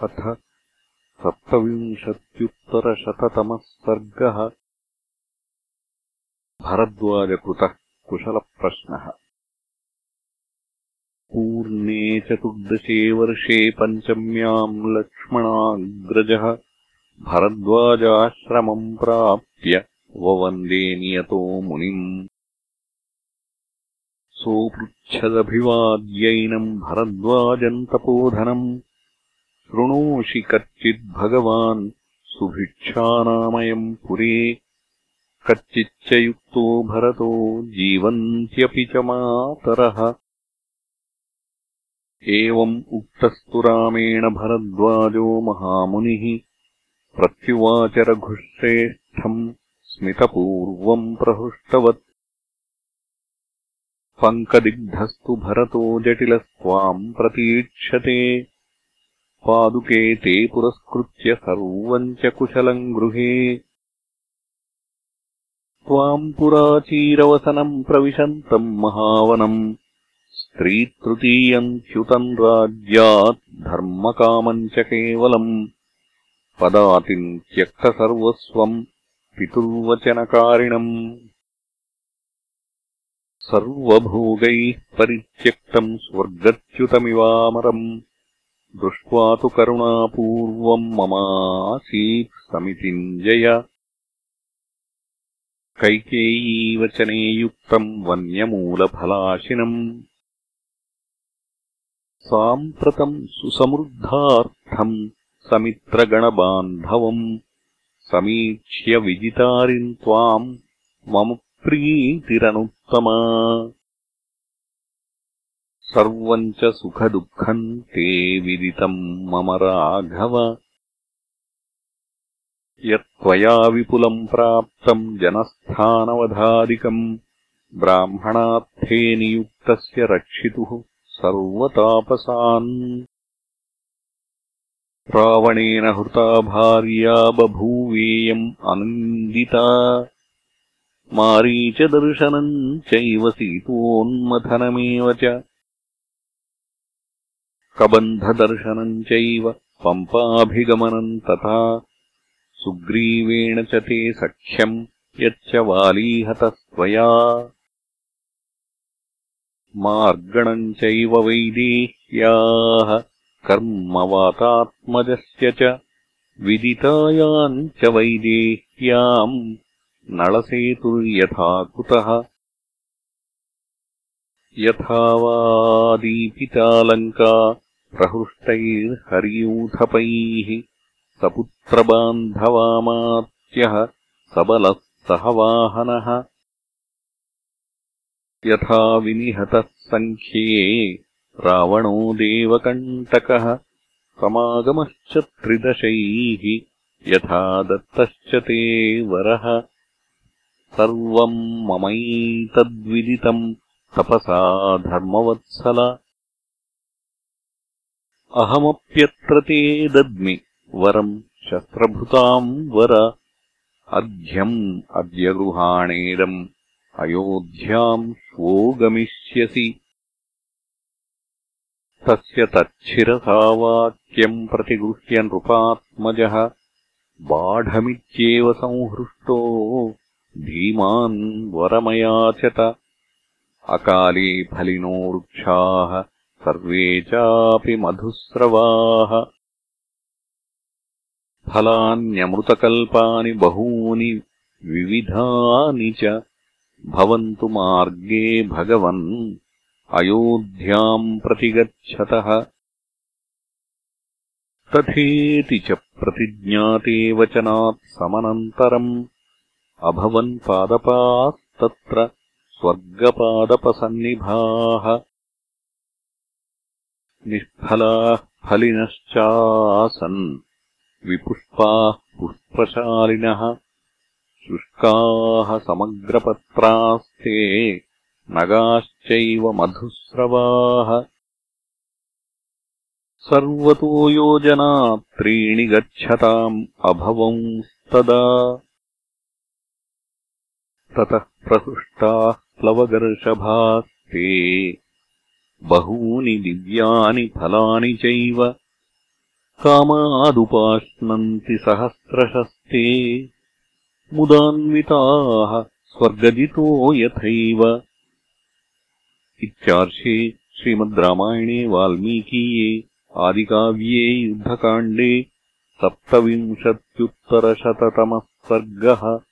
अथ सप्तविंशत्युत्तरशततमः सर्गः भरद्वाजकृतः कुशलप्रश्नः। पूर्णे चतुर्दशे वर्षे पञ्चम्याम् लक्ष्मणाग्रजः भरद्वाजाश्रमम् प्राप्य ववन्दे नियतो मुनिम्। सोऽपृच्छदभिवाद्यैनम् भरद्वाजम् तपोधनम् शृणोषि कच्चिद्भगवान् सुभिक्षानामयम् पुरे। कच्चिच्च युक्तो भरतो जीवन्त्यपि च मातरः। एवम् उक्तस्तु रामेण भरद्वाजो महामुनिः। प्रत्युवाच रघुश्रेष्ठम् स्मितपूर्वम् प्रहृष्टवत्। पङ्कदिग्धस्तु भरतो जटिलस्त्वाम् प्रतीक्षते पादुके ते पुरस्कृत्य सर्वम् च कुशलम् गृहे। त्वाम् पुराचीरवसनम् प्रविशन्तम् महावनम् स्त्रीतृतीयम् च्युतम् राज्यात् धर्मकामम् च केवलम् पदातिम् त्यक्तसर्वस्वम् पितुर्वचनकारिणम्। सर्वभोगैः परित्यक्तम् स्वर्गच्युतमिवामरम् दृष्ट्वा तु करुणापूर्वम् ममासीत् समितिञ्जय कैकेयीवचने युक्तम् वन्यमूलफलाशिनम्। साम्प्रतम् सुसमृद्धार्थम् समित्रगणबान्धवम् समीक्ष्य विजितारिम् त्वाम् मम प्रीतिरनुत्तमा सर्वम् च सुखदुःखम् ते विदितम् मम राघव। यत्त्वया विपुलम् प्राप्तम् जनस्थानवधादिकम् ब्राह्मणार्थे नियुक्तस्य रक्षितुः सर्वतापसान्। रावणेन हृता भार्या बभूवेयम् अनन्दिता। मारीचदर्शनम् चैव सीतोन्मथनमेव च कबन्धदर्शनम् चैव पम्पाभिगमनम् तथा। सुग्रीवेण च ते सख्यम् यच्च वालीहतस्त्वया। मार्गणम् चैव वैदेह्याः कर्मवातात्मजस्य च विदितायाम् च वैदेह्याम्। नळसेतुर्यथा कुतः यथा वादीपितालङ्का प्रहृष्टैर्हर्यूथपैः सपुत्रबान्धवामात्यः सबलः सह वाहनः यथा विनिहतः सङ्ख्ये रावणो देवकण्टकः समागमश्च त्रिदशैः यथा दत्तश्च ते वरः। सर्वम् ममैतद्विदितम् तपसा धर्मवत्सल अहमप्यत्र ते दद्मि वरम् शस्त्रभृताम् वर अध्यम् अद्य गृहाणेदम् अयोध्याम् श्वो गमिष्यसि तस्य तच्छिरसा वाक्यम् प्रतिगृह्य नृपात्मजः बाढमित्येव संहृष्टो धीमान् वरमयाचत। अकाले फलिनो वृक्षाः सर्वे चापि मधुस्रवाः। फलान्यमृतकल्पानि बहूनि विविधानि च। भवन्तु मार्गे भगवन् अयोध्याम् प्रतिगच्छतः। तथेति च प्रतिज्ञाते वचनात् समनन्तरम्। अभवन् पादपास्तत्र स्वर्गपादपसन्निभाः निष्फलाः फलिनश्चासन् विपुष्पाः पुष्पशालिनः शुष्काः समग्रपत्रास्ते नगाश्चैव मधुस्रवाः सर्वतो योजना त्रीणि गच्छताम् अभवंस्तदा ततः प्रसृष्टाः प्लवगर्षभास्ते बहूनि दिव्यानि फलानि चैव। कामादुपाश्नन्ति सहस्रशस्ते। मुदान्विताः स्वर्गजितो यथैव। इत्यार्षे श्रीमद् रामायणे वाल्मीकीये आदिकाव्ये युद्धकाण्डे सप्तविंशत्युत्तरशततमः सर्गः